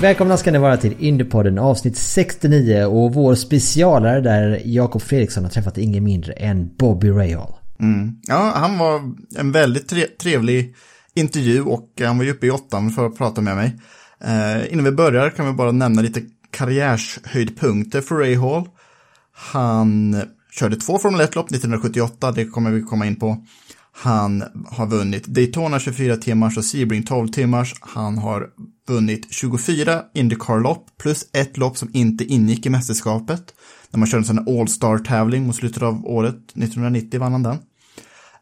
Välkomna ska ni vara till Indiepodden avsnitt 69 och vår specialare där Jakob Fredriksson har träffat ingen mindre än Bobby Rahal. Mm. Ja, han var en väldigt trevlig intervju och eh, han var ju uppe i åttan för att prata med mig. Eh, innan vi börjar kan vi bara nämna lite karriärshöjdpunkter för Ray Hall. Han körde två Formel 1-lopp 1978, det kommer vi komma in på. Han har vunnit Daytona 24 timmars och Sebring 12 timmars. Han har vunnit 24 Indycar-lopp plus ett lopp som inte ingick i mästerskapet. När man körde en sån All-Star-tävling mot slutet av året, 1990 vann han den.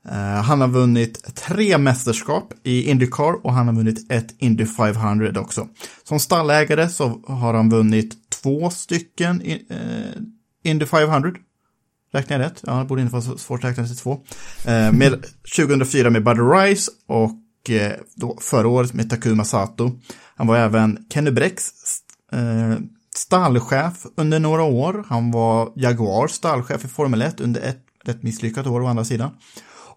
Eh, han har vunnit tre mästerskap i Indycar och han har vunnit ett Indy 500 också. Som stallägare så har han vunnit två stycken eh, Indy 500. Räknar jag rätt? Ja, det borde inte vara så svårt att räkna till två. Eh, med 2004 med Buddy Rice och eh, då förra året med Takuma Sato. Han var även Kenny Brecks eh, stallchef under några år. Han var Jaguars stallchef i Formel 1 under ett rätt misslyckat år å andra sidan.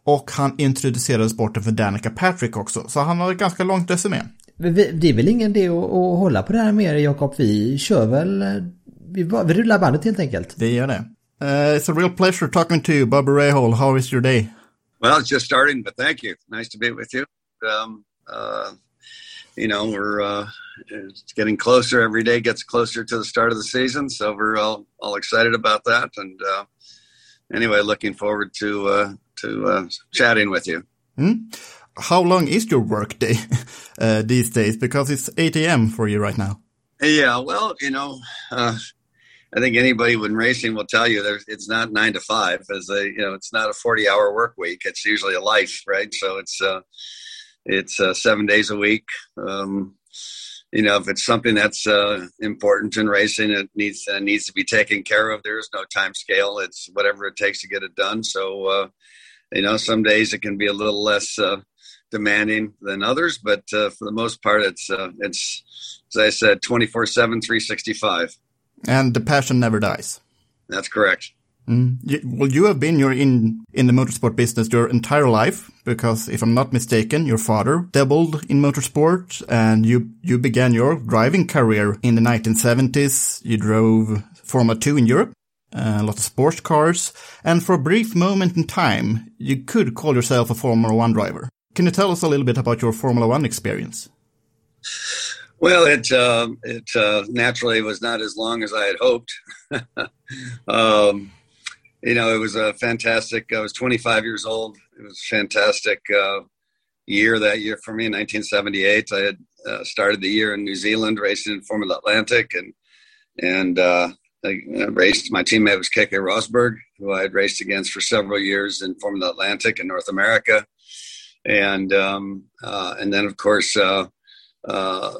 Och han introducerade sporten för Danica Patrick också, så han har ett ganska långt resumé. Det är väl ingen idé att, att hålla på det här mer Jakob. Vi kör väl... Vi, bara- vi rullar bandet helt enkelt. Det gör det. Uh, it's a real pleasure talking to you, Bobby Rahal. How is your day? Well, it's just starting, but thank you. Nice to be with you. Um, uh, you know, we're uh, it's getting closer. Every day gets closer to the start of the season, so we're all all excited about that. And uh, anyway, looking forward to uh, to uh, chatting with you. How long is your work day uh, these days? Because it's 8 a.m. for you right now. Yeah, well, you know, uh, I think anybody when racing will tell you it's not nine to five, as a you know, it's not a forty hour work week. It's usually a life, right? So it's uh, it's uh, seven days a week. Um, you know, if it's something that's uh, important in racing, it needs uh, needs to be taken care of. There is no time scale. It's whatever it takes to get it done. So, uh, you know, some days it can be a little less uh, demanding than others, but uh, for the most part, it's uh, it's as I said, 24 7, 365. And the passion never dies. That's correct. You, well, you have been you're in in the motorsport business your entire life because, if I'm not mistaken, your father dabbled in motorsport, and you you began your driving career in the 1970s. You drove Formula Two in Europe, uh, a lot of sports cars, and for a brief moment in time, you could call yourself a Formula One driver. Can you tell us a little bit about your Formula One experience? Well, it uh, it uh, naturally was not as long as I had hoped. um, you know, it was a fantastic. I was 25 years old. It was a fantastic uh, year that year for me. In 1978, I had uh, started the year in New Zealand racing in Formula Atlantic, and and uh, I raced. My teammate was Keke Rosberg, who I had raced against for several years in Formula Atlantic in North America, and um, uh, and then of course. Uh,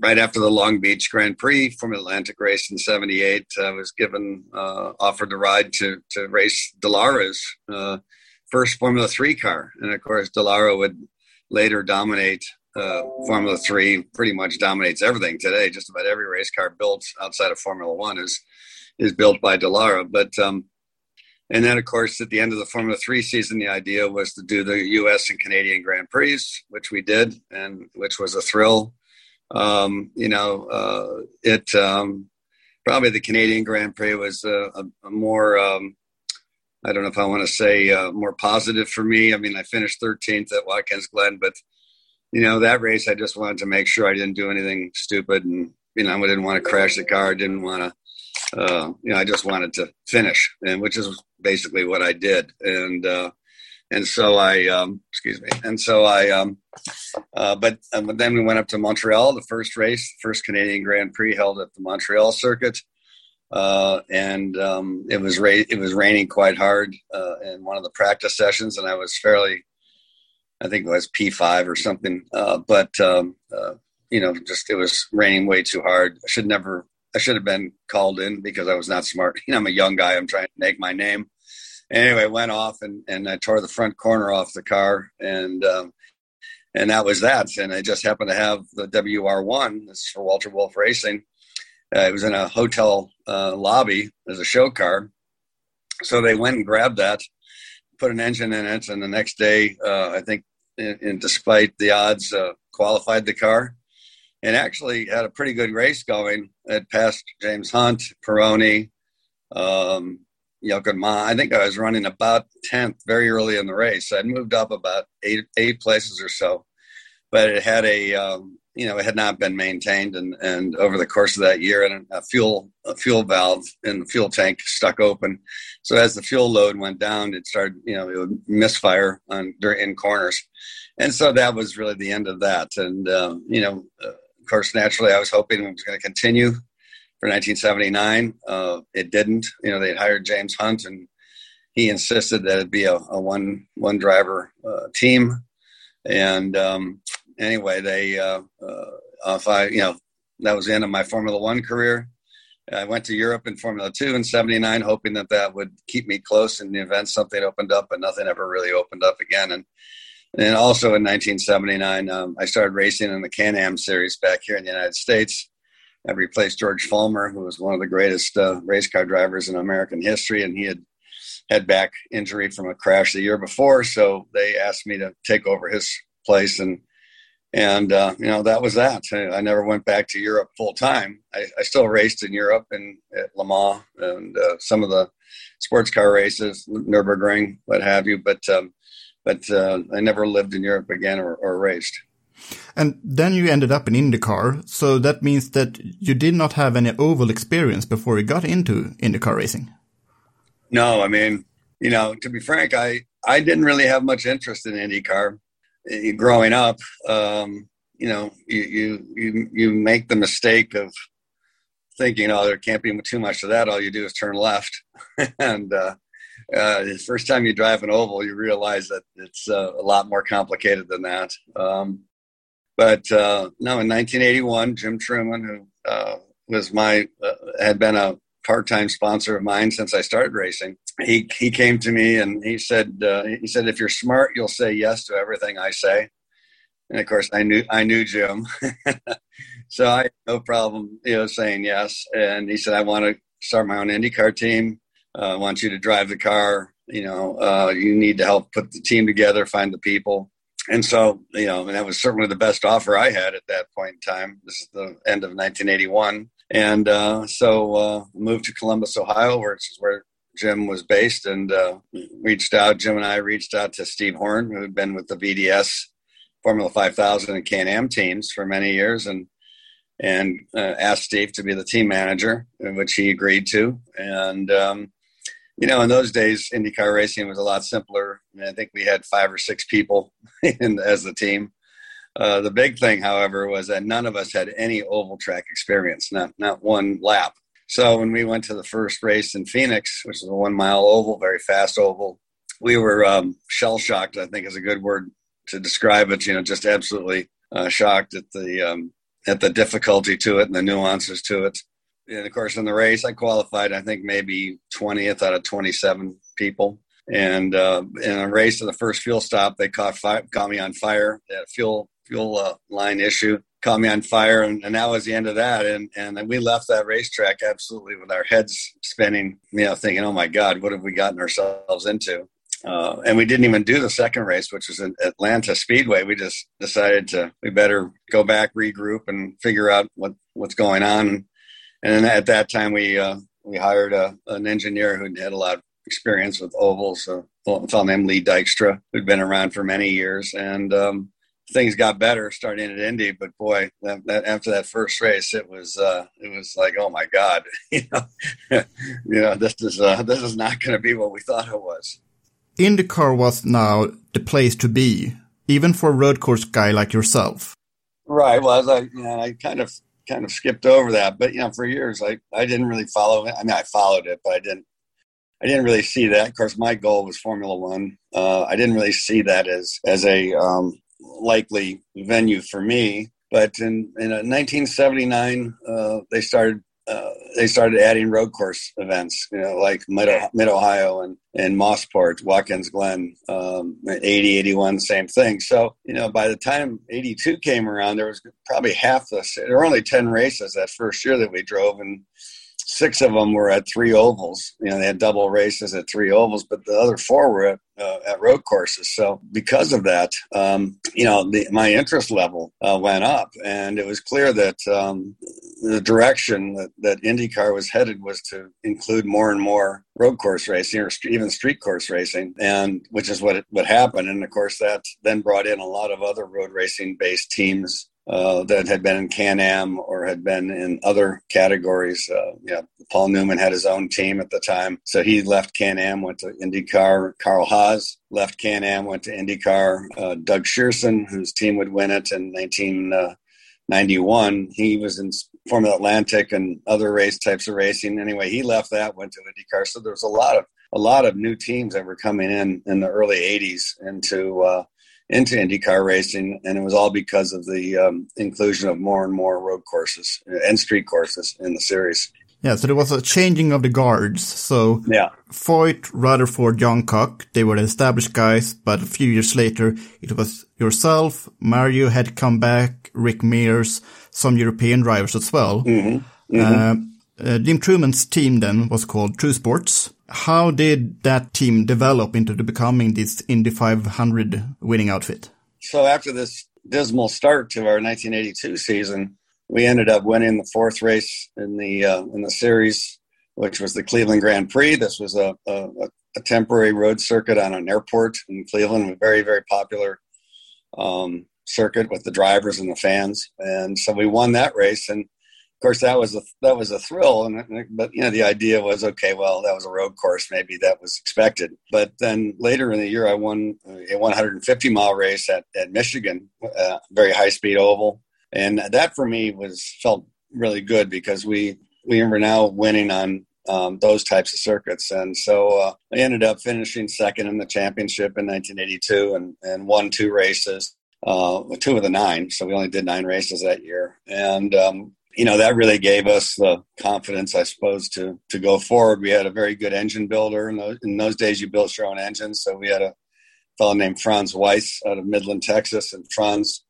right after the Long Beach Grand Prix from Atlantic race in '78, I was given uh, offered the ride to to race Dallara's uh, first Formula Three car, and of course Dallara would later dominate uh, Formula Three. Pretty much dominates everything today. Just about every race car built outside of Formula One is is built by Dallara, But um, And then, of course, at the end of the Formula Three season, the idea was to do the U.S. and Canadian Grand Prix, which we did, and which was a thrill. Um, you know, uh, it um, probably the Canadian Grand Prix was a, a, a more um, I don't know if I want to say uh, more positive for me. I mean, I finished 13th at Watkins Glen, but you know that race, I just wanted to make sure I didn't do anything stupid, and you know, I didn't want to crash the car, didn't want to uh, you know, I just wanted to finish, and which is basically what I did. And uh, and so I, um, excuse me, and so I, um, uh, but, uh, but then we went up to Montreal, the first race, first Canadian Grand Prix held at the Montreal circuit. Uh, and um, it was ra- it was raining quite hard uh, in one of the practice sessions, and I was fairly, I think it was P five or something. Uh, but um, uh, you know, just it was raining way too hard. I should never I should have been called in because I was not smart. You know, I'm a young guy. I'm trying to make my name. Anyway, went off and, and I tore the front corner off the car and um, and that was that. And I just happened to have the WR1. This is for Walter Wolf Racing. Uh, it was in a hotel uh, lobby as a show car. So they went and grabbed that, put an engine in it, and the next day, uh, I think, in, in, despite the odds, uh, qualified the car and actually had a pretty good race going. It passed James Hunt, Pironi, um, Ma. I think I was running about 10th very early in the race. I'd moved up about eight, eight places or so, but it had a, um, you know, it had not been maintained. And, and over the course of that year, and a fuel, a fuel valve in the fuel tank stuck open. So as the fuel load went down, it started, you know, it would misfire on in corners. And so that was really the end of that. And, um, you know, uh, course, naturally, I was hoping it was going to continue for 1979. Uh, it didn't. You know, they hired James Hunt, and he insisted that it be a, a one one driver uh, team. And um, anyway, they uh, uh, if I you know that was the end of my Formula One career. I went to Europe in Formula Two in '79, hoping that that would keep me close in the event something opened up, but nothing ever really opened up again. And and also in 1979, um, I started racing in the Can Am series back here in the United States. I replaced George Follmer, who was one of the greatest uh, race car drivers in American history, and he had had back injury from a crash the year before. So they asked me to take over his place, and and uh, you know that was that. I, never went back to Europe full time. I, I, still raced in Europe and at Le Mans and uh, some of the sports car races, Nurburgring, what have you. But um, but uh, I never lived in Europe again or, or raced. And then you ended up in IndyCar, so that means that you did not have any oval experience before you got into IndyCar racing. No, I mean, you know, to be frank, I I didn't really have much interest in IndyCar eh, growing up. Um, you know, you, you you you make the mistake of thinking, oh, there can't be too much of that. All you do is turn left, and uh, uh, the first time you drive an oval, you realize that it's uh, a lot more complicated than that. Um, but uh, no, in 1981, Jim Trueman, who uh, was my uh, had been a part-time sponsor of mine since I started racing, he he came to me and he said uh, he said if you're smart, you'll say yes to everything I say. And of course, I knew I knew Jim, so I had no problem, you know, saying yes. And he said, I want to start my own IndyCar team uh, want you to drive the car. You know, uh, you need to help put the team together, find the people. And so, you know, and that was certainly the best offer I had at that point in time. This is the end of 1981. And uh, so uh, moved to Columbus, Ohio, which is where Jim was based, and uh, reached out. Jim and I reached out to Steve Horne, who had been with the VDS Formula 5000 and Can Am teams for many years, and and uh, asked Steve to be the team manager, which he agreed to. And um, you know, in those days, IndyCar racing was a lot simpler. I, mean, I think we had five or six people in, as the team. Uh, the big thing, however, was that none of us had any oval track experience, not not one lap. So when we went to the first race in Phoenix, which is a one mile oval, very fast oval, we were um, shell shocked. I think is a good word to describe it. You know, just absolutely uh, shocked at the um, at the difficulty to it and the nuances to it and of course in the race i qualified i think maybe 20th out of 27 people and uh, in a race to the first fuel stop they caught caught me on fire a fuel fuel uh, line issue caught me on fire, and, and that was the end of that. And and we left that racetrack absolutely with our heads spinning, you know, thinking, "Oh my God, what have we gotten ourselves into?" Uh, and we didn't even do the second race, which was in Atlanta Speedway. We just decided to we better go back, regroup, and figure out what what's going on. And at that time, we uh, we hired a, an engineer who had a lot of experience with ovals, a fellow named Lee Dykstra, who'd been around for many years, and um, things got better starting at Indy. But boy, that, that, after that first race, it was uh, it was like, oh my god, you know, you know, this is uh, this is not going to be what we thought it was. IndyCar was now the place to be, even for a road course guy like yourself. Right. Well, as I, you know, I kind of kind of skipped over that, but you know, for years I I didn't really follow it. I mean, I followed it, but I didn't I didn't really see that. Of course, my goal was Formula One. Uh, I didn't really see that as as a um, likely venue for me. But in, in 1979, uh, they started uh, they started adding road course events, you know, like Mid, Mid Ohio and, and Mosport, Watkins Glen, um, 80, 81, same thing. So, you know, by the time 82 came around, there was probably half the, there were only 10 races that first year that we drove. And six of them were at three ovals. You know, they had double races at three ovals, but the other four were at, uh, at road courses. So because of that, um, you know, the, my interest level uh, went up, and it was clear that um, the direction that, that IndyCar was headed was to include more and more road course racing or even street course racing, and which is what it, what happened. And of course, that then brought in a lot of other road racing based teams uh, that had been in Can Am or had been in other categories. Uh, yeah, Paul Newman had his own team at the time, so he left Can Am, went to IndyCar. Carl Haas left Can Am, went to IndyCar. Uh, Doug Shierson, whose team would win it in 1991, uh, he was in Formula Atlantic and other race types of racing. Anyway, he left that, went to IndyCar. So there was a lot of a lot of new teams that were coming in in the early 80s into uh, into IndyCar racing, and it was all because of the um, inclusion of more and more road courses and street courses in the series. Yeah, so there was a changing of the guards. So yeah, Foyt, Rutherford, Johncock, they were the established guys, but a few years later, it was yourself, Mario had come back, Rick Mears, some European drivers as well. Mm-hmm. Mm-hmm. Uh, uh, Jim Trueman's team then was called True Sports. How did that team develop into becoming this Indy 500 winning outfit? So after this dismal start to our 1982 season, we ended up winning the fourth race in the uh, in the series, which was the Cleveland Grand Prix. This was a, a, a temporary road circuit on an airport in Cleveland, a very very popular um, circuit with the drivers and the fans. And so we won that race, and of course that was a that was a thrill and but you know the idea was okay well that was a road course maybe that was expected. But then later in the year i won a 150 mile race at, at michigan uh, very high speed oval. And that for me was felt really good because we we were now winning on um, those types of circuits. And so uh, i ended up finishing second in the championship in 1982 and, and won two races uh, two of the nine. So we only did nine races that year. And um, you know that really gave us the confidence, I suppose, to to go forward. We had a very good engine builder. In those, in those days, you built your own engines, so we had a fellow named Franz Weis out of Midland, Texas, and Franz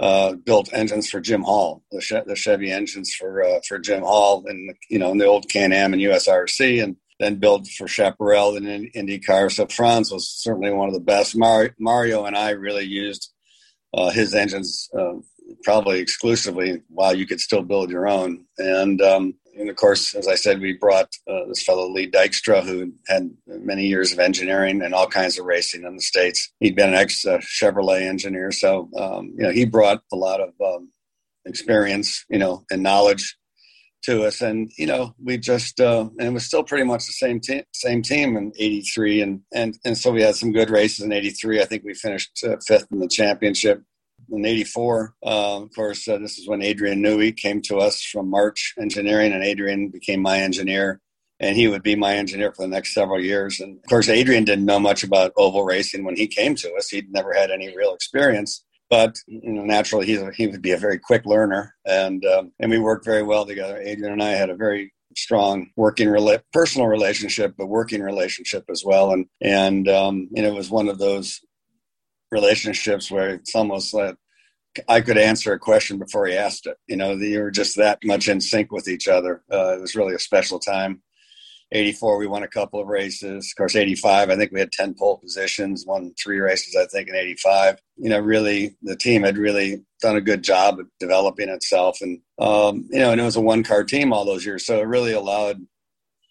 uh, built engines for Jim Hall, the, che- the Chevy engines for uh, for Jim Hall, and you know in the old Can Am and USRC, and then built for Chaparral and IndyCar. So Franz was certainly one of the best. Mario and I really used uh, his engines uh, probably exclusively while you could still build your own. And, um, and of course, as I said, we brought uh, this fellow Lee Dykstra, who had many years of engineering and all kinds of racing in the states. He'd been an ex uh, Chevrolet engineer, so um, you know he brought a lot of um, experience, you know, and knowledge to us. And you know, we just uh, and it was still pretty much the same team, same team in '83, and and and so we had some good races in '83. I think we finished uh, fifth in the championship in 84. Uh, of course, uh, this is when Adrian Newey came to us from March Engineering, and Adrian became my engineer. And he would be my engineer for the next several years. And of course, Adrian didn't know much about oval racing when he came to us. He'd never had any real experience but you know, naturally he's a, he would be a very quick learner, and um, and we worked very well together. Adrian and I had a very strong working rela- personal relationship, but working relationship as well, and and um, you know it was one of those relationships where it's almost like I could answer a question before he asked it. You know, you were just that much in sync with each other. Uh, it was really a special time. 84, we won a couple of races. Of course, 85, I think we had 10 pole positions, won three races, I think, in 85. You know, really, the team had really done a good job of developing itself. And, um, you know, and it was a one car team all those years. So it really allowed,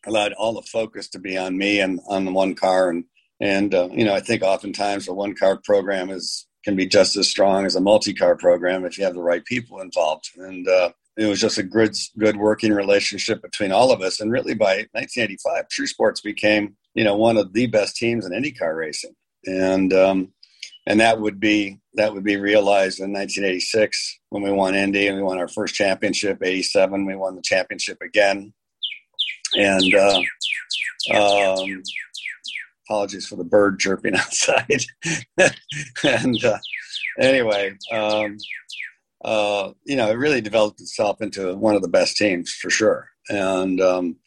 allowed all the focus to be on me and on the one car. And, and, uh, you know, I think oftentimes a one car program is, can be just as strong as a multi car program if you have the right people involved. And, uh, it was just a good, good working relationship between all of us. And really, by 1985, True Sports became, you know, one of the best teams in IndyCar racing, and um, and that would be that would be realized in 1986 when we won Indy and we won our first championship. 87, we won the championship again, and uh, um, apologies for the bird chirping outside. and uh, anyway. Um, uh, you know, it really developed itself into one of the best teams for sure. And, um,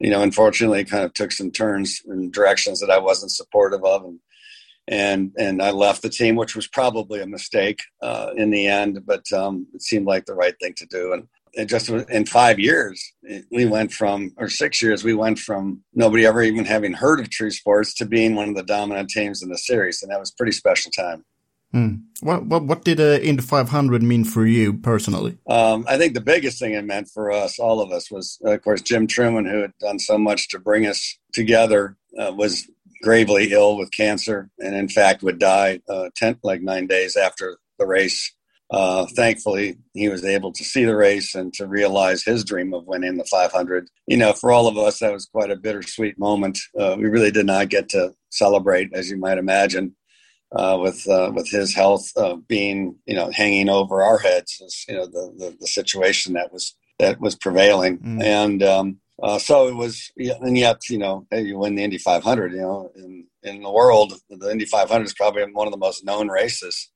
you know, unfortunately, it kind of took some turns in directions that I wasn't supportive of. And, and, and I left the team, which was probably a mistake uh, in the end, but um, it seemed like the right thing to do. And it just in five years, we went from, or six years, we went from nobody ever even having heard of True Sports to being one of the dominant teams in the series. And that was a pretty special time. Mm. What, what, what did uh, Indy 500 mean for you personally? Um, I think the biggest thing it meant for us, all of us, was uh, of course Jim Trueman, who had done so much to bring us together, uh, was gravely ill with cancer, and in fact would die uh, ten, like nine days after the race. Uh, thankfully, he was able to see the race and to realize his dream of winning the 500. You know, for all of us, that was quite a bittersweet moment. Uh, we really did not get to celebrate, as you might imagine uh, with uh, with his health uh, being you know hanging over our heads is you know the, the, the situation that was that was prevailing mm. and um, uh, so it was and yet you know hey, you win the Indy 500 you know in in the world the Indy 500 is probably one of the most known races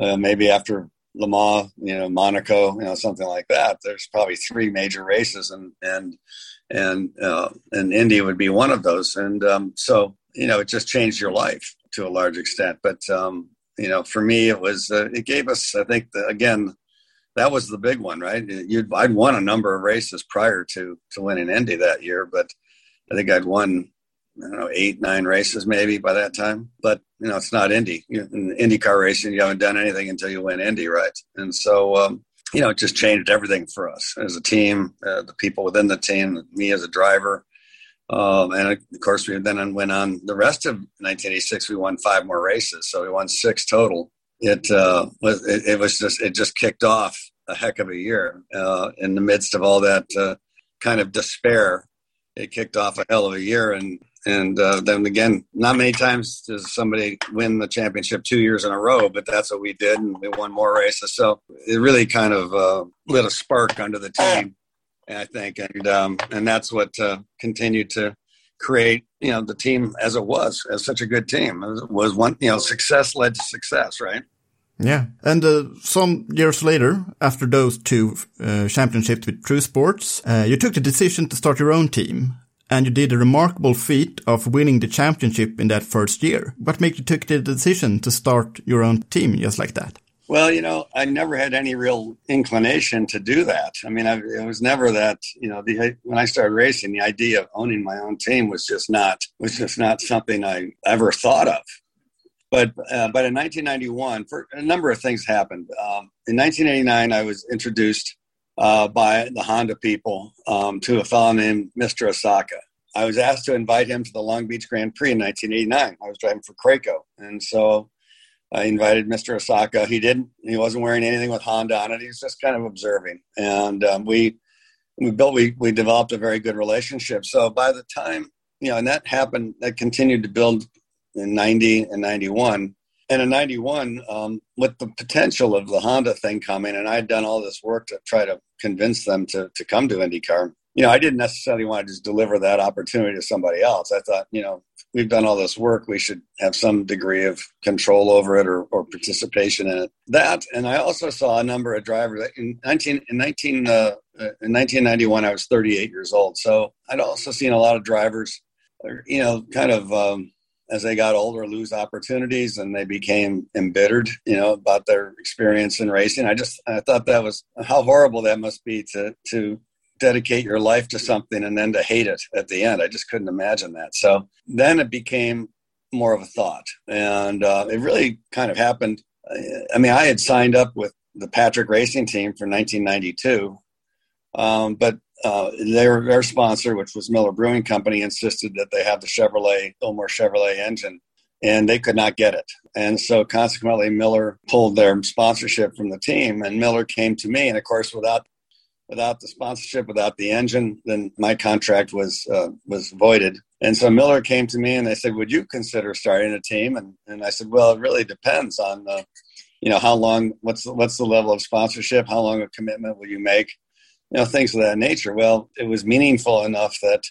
uh, maybe after Le Mans you know Monaco you know something like that there's probably three major races and and and uh, and Indy would be one of those and um, so you know it just changed your life to a large extent. But um, you know, for me, it was uh, it gave us. I think the, again, that was the big one, right? You'd, I'd won a number of races prior to to winning Indy that year, but I think I'd won I don't know eight nine races maybe by that time. But you know, it's not Indy. In IndyCar racing, you haven't done anything until you win Indy, right? And so. Um, you know, it just changed everything for us as a team, uh, the people within the team, me as a driver, um, and of course, we then went on the rest of 1986. We won five more races, so we won six total. It uh, was it, it, was just it just kicked off a heck of a year uh, in the midst of all that uh, kind of despair. It kicked off a hell of a year, and and uh, then again, not many times does somebody win the championship two years in a row, but that's what we did, and we won more races. So it really kind of uh, lit a spark under the team I think, and um, and that's what uh, continued to create you know the team as it was as such a good team. It was one you know success led to success right? Yeah. And uh, some years later after those two uh, championships with true sports uh, you took the decision to start your own team and you did a remarkable feat of winning the championship in that first year what made you take the decision to start your own team just like that well, you know, I never had any real inclination to do that. I mean, I, it was never that. You know, the, when I started racing, the idea of owning my own team was just not was just not something I ever thought of. But uh, but in 1991, for a number of things happened. Um, in 1989, I was introduced uh, by the Honda people um, to a fellow named Mr. Osaka. I was asked to invite him to the Long Beach Grand Prix in 1989. I was driving for Kraco, and so I invited Mr. Osaka. He didn't. He wasn't wearing anything with Honda on it. He was just kind of observing, and um, we we built we we developed a very good relationship. So by the time you know, and that happened, that continued to build in '90 and '91. And in '91, um, with the potential of the Honda thing coming, and I had done all this work to try to convince them to to come to IndyCar. You know, I didn't necessarily want to just deliver that opportunity to somebody else. I thought, you know, we've done all this work, we should have some degree of control over it or, or participation in it. That, and I also saw a number of drivers in 19 in 19 uh, in 1991. I was 38 years old, so I'd also seen a lot of drivers, you know, kind of um, as they got older, lose opportunities and they became embittered, you know, about their experience in racing. I just I thought that was how horrible that must be to to dedicate your life to something and then to hate it at the end. I just couldn't imagine that. So then it became more of a thought, and uh, it really kind of happened. I mean, I had signed up with the Patrick Racing Team for 1992, um, but uh, their their sponsor, which was Miller Brewing Company, insisted that they have the Chevrolet Ilmor Chevrolet engine, and they could not get it. And so, consequently, Miller pulled their sponsorship from the team, and Miller came to me. And of course, without without the sponsorship, without the engine, then my contract was uh, was voided. And so Miller came to me and they said, "Would you consider starting a team?" And and I said, "Well, it really depends on the, you know, how long, what's the, what's the level of sponsorship, how long a commitment will you make, you know, things of that nature. Well, it was meaningful enough that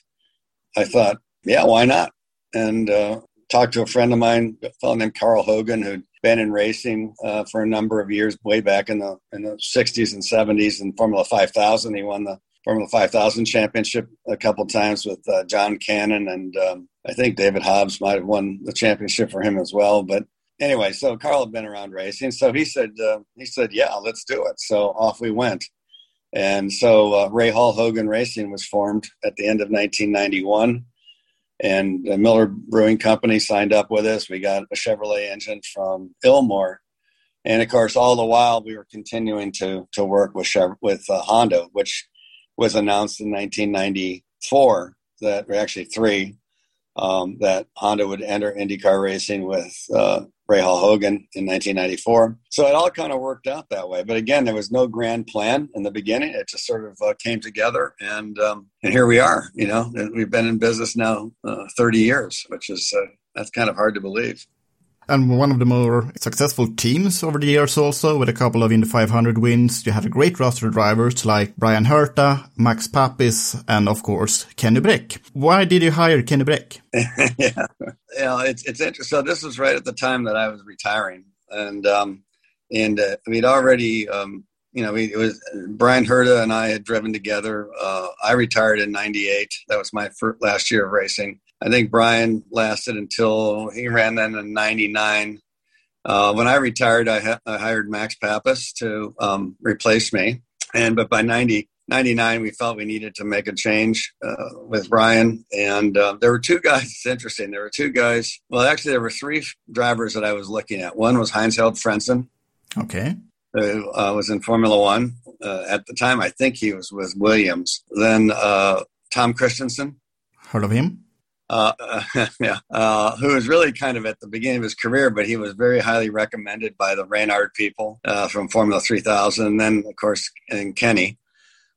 I thought, yeah, why not? And uh, talked to a friend of mine, a fellow named Carl Hogan, who'd been in racing uh, for a number of years, way back in the in the 60s and 70s in Formula 5000. He won the Formula 5000 championship a couple times with uh, John Cannon, and um, I think David Hobbs might have won the championship for him as well. But anyway, so Carl had been around racing, so he said uh, he said, "Yeah, let's do it." So off we went. And so uh, Hall Hogan Racing was formed at the end of 1991. And the Miller Brewing Company signed up with us. We got a Chevrolet engine from Ilmor. And of course, all the while, we were continuing to, to work with, Chev- with uh, Honda, which was announced in 1994 that, or actually three, um, that Honda would enter IndyCar racing with uh, Rahal Hogan in 1994. So it all kind of worked out that way. But again, there was no grand plan in the beginning. It just sort of uh, came together, and um, and here we are. You know, we've been in business now uh, 30 years, which is uh, that's kind of hard to believe and one of the more successful teams over the years also with a couple of Indy 500 wins. You had a great roster of drivers like Bryan Herta, Max Papis, and of course Kenny Brack. Why did you hire Kenny Brack? yeah, yeah, it's it's interesting. So this was right at the time that I was retiring, and um, and uh, we'd already. Um, you know, we, it was Bryan Herta and I had driven together. Uh, I retired in '98. That was my first, last year of racing I think Bryan lasted until he ran then in '99. Uh, when I retired, I, ha- I, hired Max Papis to um, replace me. And but by 90, 99, we felt we needed to make a change uh, with Bryan. And uh, there were two guys. It's interesting. There were two guys. Well, actually, there were three drivers that I was looking at. One was Heinz-Harald Frentzen. Okay. Who uh, was in Formula One uh, at the time? I think he was with Williams. Then uh, Tom Kristensen. Heard of him? Uh, yeah, uh, who was really kind of at the beginning of his career, but he was very highly recommended by the Reynard people uh, from Formula 3000, and then of course and Kenny.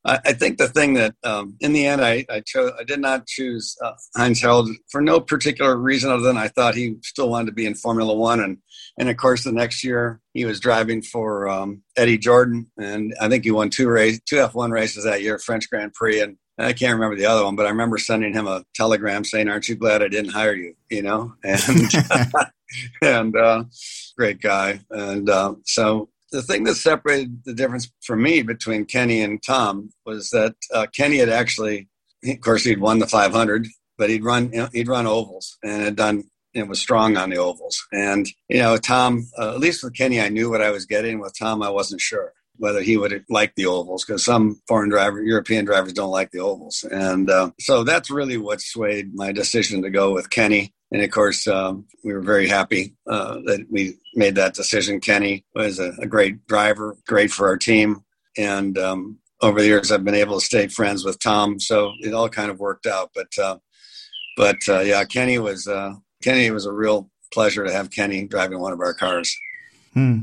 I, think the thing that um, in the end I, I chose I did not choose uh, Heinz-Harald for no particular reason other than I thought he still wanted to be in Formula One, and and of course the next year he was driving for um, Eddie Jordan, and I think he won two race two F1 races that year, French Grand Prix, and I can't remember the other one, but I remember sending him a telegram saying, "Aren't you glad I didn't hire you?" You know, and and uh, great guy. And uh, so the thing that separated the difference for me between Kenny and Tom was that uh, Kenny had actually, of course, he'd won the 500, but he'd run he'd run ovals and had done it was strong on the ovals. And you know, Tom, uh, at least with Kenny, I knew what I was getting. With Tom, I wasn't sure whether he would like the ovals because some foreign driver, European drivers don't like the ovals. And uh, so that's really what swayed my decision to go with Kenny. And of course, um, we were very happy uh, that we made that decision. Kenny was a, a great driver, great for our team. And um, over the years, I've been able to stay friends with Tom. So it all kind of worked out. But, uh, but uh, yeah, Kenny was, uh, Kenny was a real pleasure to have Kenny driving one of our cars. Hmm.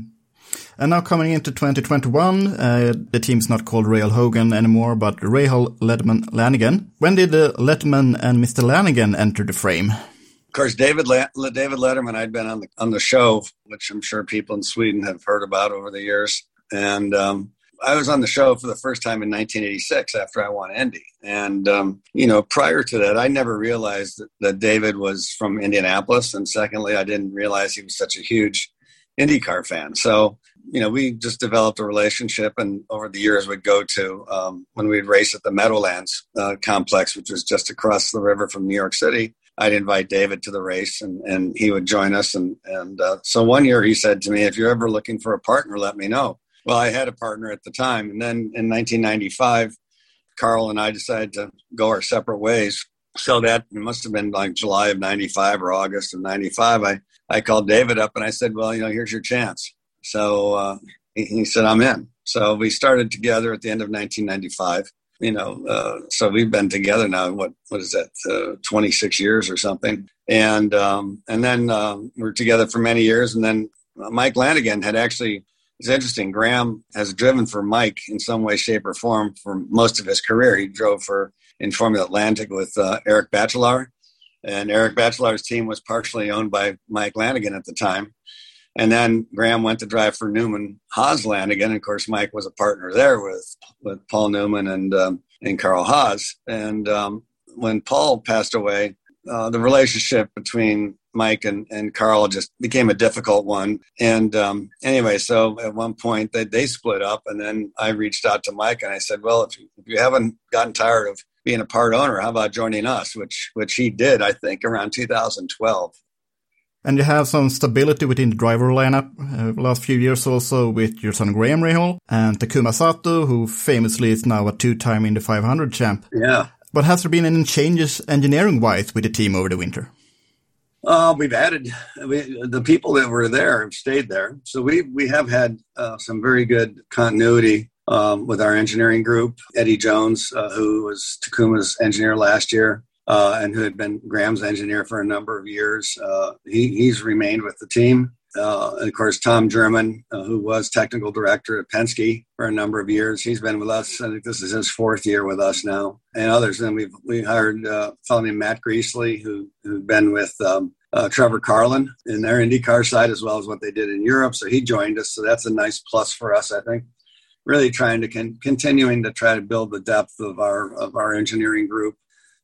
And now coming into 2021, uh, the team's not called Rahal Hogan anymore, but Rahal Letterman Lanigan. When did uh, Letterman and Mr. Lanigan enter the frame? Of course, David David Letterman. I'd been on the on the show, which I'm sure people in Sweden have heard about over the years, and um, I was on the show for the first time in 1986 after I won Indy. And, um, you know, prior to that, I never realized that, that, David was from Indianapolis. And secondly, I didn't realize he was such a huge IndyCar fan. So you know, we just developed a relationship, and over the years, we'd go to um, when we'd race at the Meadowlands uh, complex, which was just across the river from New York City. I'd invite David to the race and, and he would join us. And, and uh, so one year he said to me, if you're ever looking for a partner, let me know. Well, I had a partner at the time. And then in 1995, Carl and I decided to go our separate ways. So that must have been like July of 95 or August of 95. I, I called David up and I said, well, you know, here's your chance. So uh, he, he said, I'm in. So we started together at the end of 1995 you know, uh, so we've been together now. What what is that? Uh, Twenty six years or something. And um, and then uh, we're together for many years. And then Mike Lanigan had actually. It's interesting. Graham has driven for Mike in some way, shape, or form for most of his career. He drove for in Formula Atlantic with uh, Eric Bachelart, and Eric Bachelart's team was partially owned by Mike Lanigan at the time. And then Graham went to drive for Newman Haas Lanigan. Of course, Mike was a partner there with with Paul Newman and um, and Carl Haas. And um, when Paul passed away, uh, the relationship between Mike and, and Carl just became a difficult one. And um, anyway, so at one point they, they split up, and then I reached out to Mike and I said, "Well, if you, if you haven't gotten tired of being a part owner, how about joining us?" Which which he did, I think, around 2012. And you have some stability within the driver lineup. Uh, last few years also with your son Graham Rahal and Takuma Sato, who famously is now a two-time Indy 500 champ. Yeah. But has there been any changes engineering-wise with the team over the winter? Uh, we've added we, the people that were there have stayed there, so we we have had uh, some very good continuity um, with our engineering group. Eddie Jones, uh, who was Takuma's engineer last year, uh, and who had been Graham's engineer for a number of years. Uh, he, he's remained with the team. Uh, and of course, Tom German, uh, who was technical director at Penske for a number of years, he's been with us. I think this is his fourth year with us now, and others. And we've we hired uh, a fellow named Matt Greasley, who who's been with um, uh, Trevor Carlin in their IndyCar side as well as what they did in Europe. So he joined us. So that's a nice plus for us, I think. Really trying to con- continuing to try to build the depth of our of our engineering group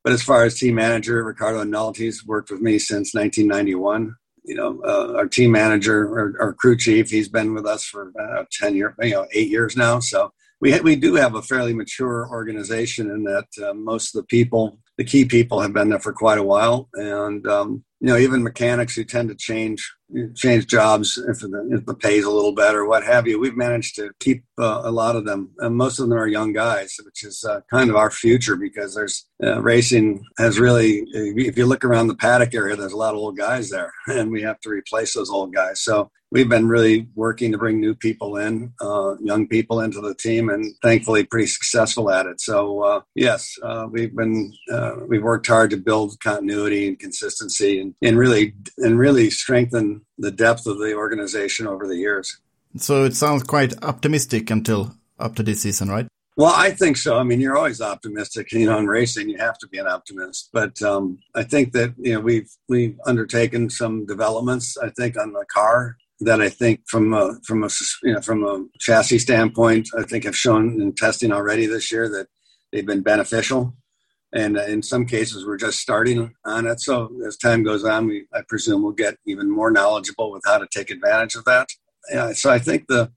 but as far as team manager, Ricardo Nault's worked with me since 1991. You know, uh, our team manager, our, our, crew chief, he's been with us for uh, 10 years, you know, eight years now. So we, ha- we do have a fairly mature organization in that uh, most of the people, the key people have been there for quite a while. And, um, you know, even mechanics who tend to change change jobs if the, if the pay is a little better, what have you. We've managed to keep uh, a lot of them, and most of them are young guys, which is uh, kind of our future because there's uh, racing has really. If you look around the paddock area, there's a lot of old guys there, and we have to replace those old guys. So we've been really working to bring new people in, uh, young people into the team, and thankfully pretty successful at it. So uh, yes, uh, we've been we've worked hard to build continuity and consistency, and, and really and really strengthen the depth of the organization over the years. So it sounds quite optimistic until up to this season, right? Well, I think so. I mean, you're always optimistic. You know, in racing, you have to be an optimist. But um, I think that you know we've we've undertaken some developments. I think on the car that I think from a, from a you know from a chassis standpoint, I think have shown in testing already this year that they've been beneficial. And in some cases, we're just starting on it. So as time goes on, we I presume we'll get even more knowledgeable with how to take advantage of that. Yeah, so I think the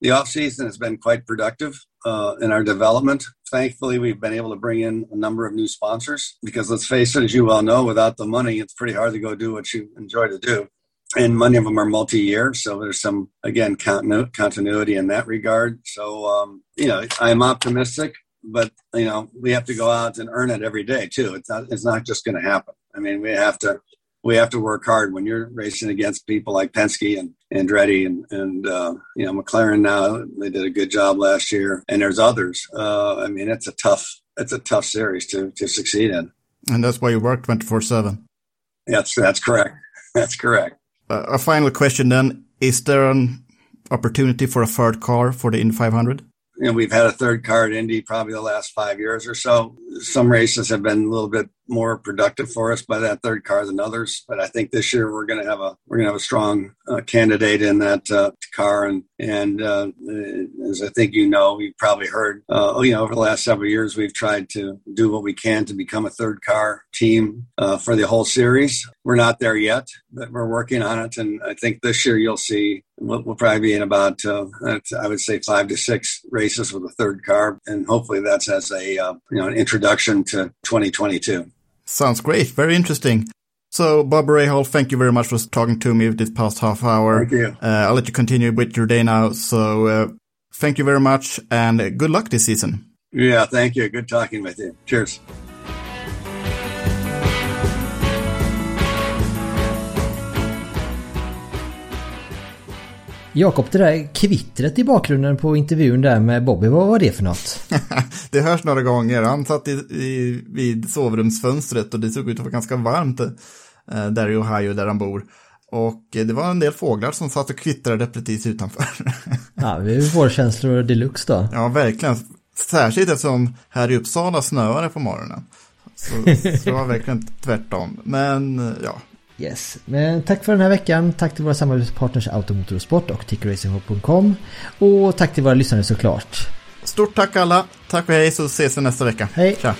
the off season has been quite productive uh, in our development. Thankfully, we've been able to bring in a number of new sponsors because let's face it, as you well know, without the money, it's pretty hard to go do what you enjoy to do and many of them are multi-year so there's some again continu- continuity in that regard so um, you know i'm optimistic but you know we have to go out and earn it every day too. It's not it's not just going to happen. I mean we have to we have to work hard when you're racing against people like Penske and Andretti and and uh, you know McLaren now they did a good job last year. And there's others. Uh, I mean it's a tough it's a tough series to to succeed in. And that's why you work 24 7 that's that's correct. That's correct. Uh, a final question then. Is there an opportunity for a third car for the Indy 500? You know, we've had a third car at Indy probably the last five years or so. Some races have been a little bit more productive for us by that third car than others. But I think this year we're going to have a we're going to have a strong uh, candidate in that uh, car. And and uh, as I think you know, you've probably heard, uh, you know, over the last several years we've tried to do what we can to become a third car team uh, for the whole series. We're not there yet, but we're working on it. And I think this year you'll see we'll, we'll probably be in about uh, I would say five to six races with a third car, and hopefully that's as a you know an introduction to 2022. Sounds great. Very interesting. So, Bob Rahal, thank you very much for talking to me this past half hour. Thank you. Uh, I'll let you continue with your day now. So, uh, thank you very much and good luck this season. Yeah, thank you. Good talking with you. Cheers. Jakob, det där kvittret i bakgrunden på intervjun där med Bobby, vad var det för något? det hörs några gånger. Han satt i, i, vid sovrumsfönstret och det såg ut att vara ganska varmt eh, där i Ohio där han bor. Och det var en del fåglar som satt och kvittrade precis utanför. ja, vi får känslor deluxe då. Ja, verkligen. Särskilt eftersom här i Uppsala snöade på morgonen. Så, så det var verkligen tvärtom. Men ja, Yes, men tack för den här veckan. Tack till våra samarbetspartners Automotorsport och tickeracing.com. Och tack till våra lyssnare såklart. Stort tack alla. Tack och hej så ses vi nästa vecka. Hej. Tja.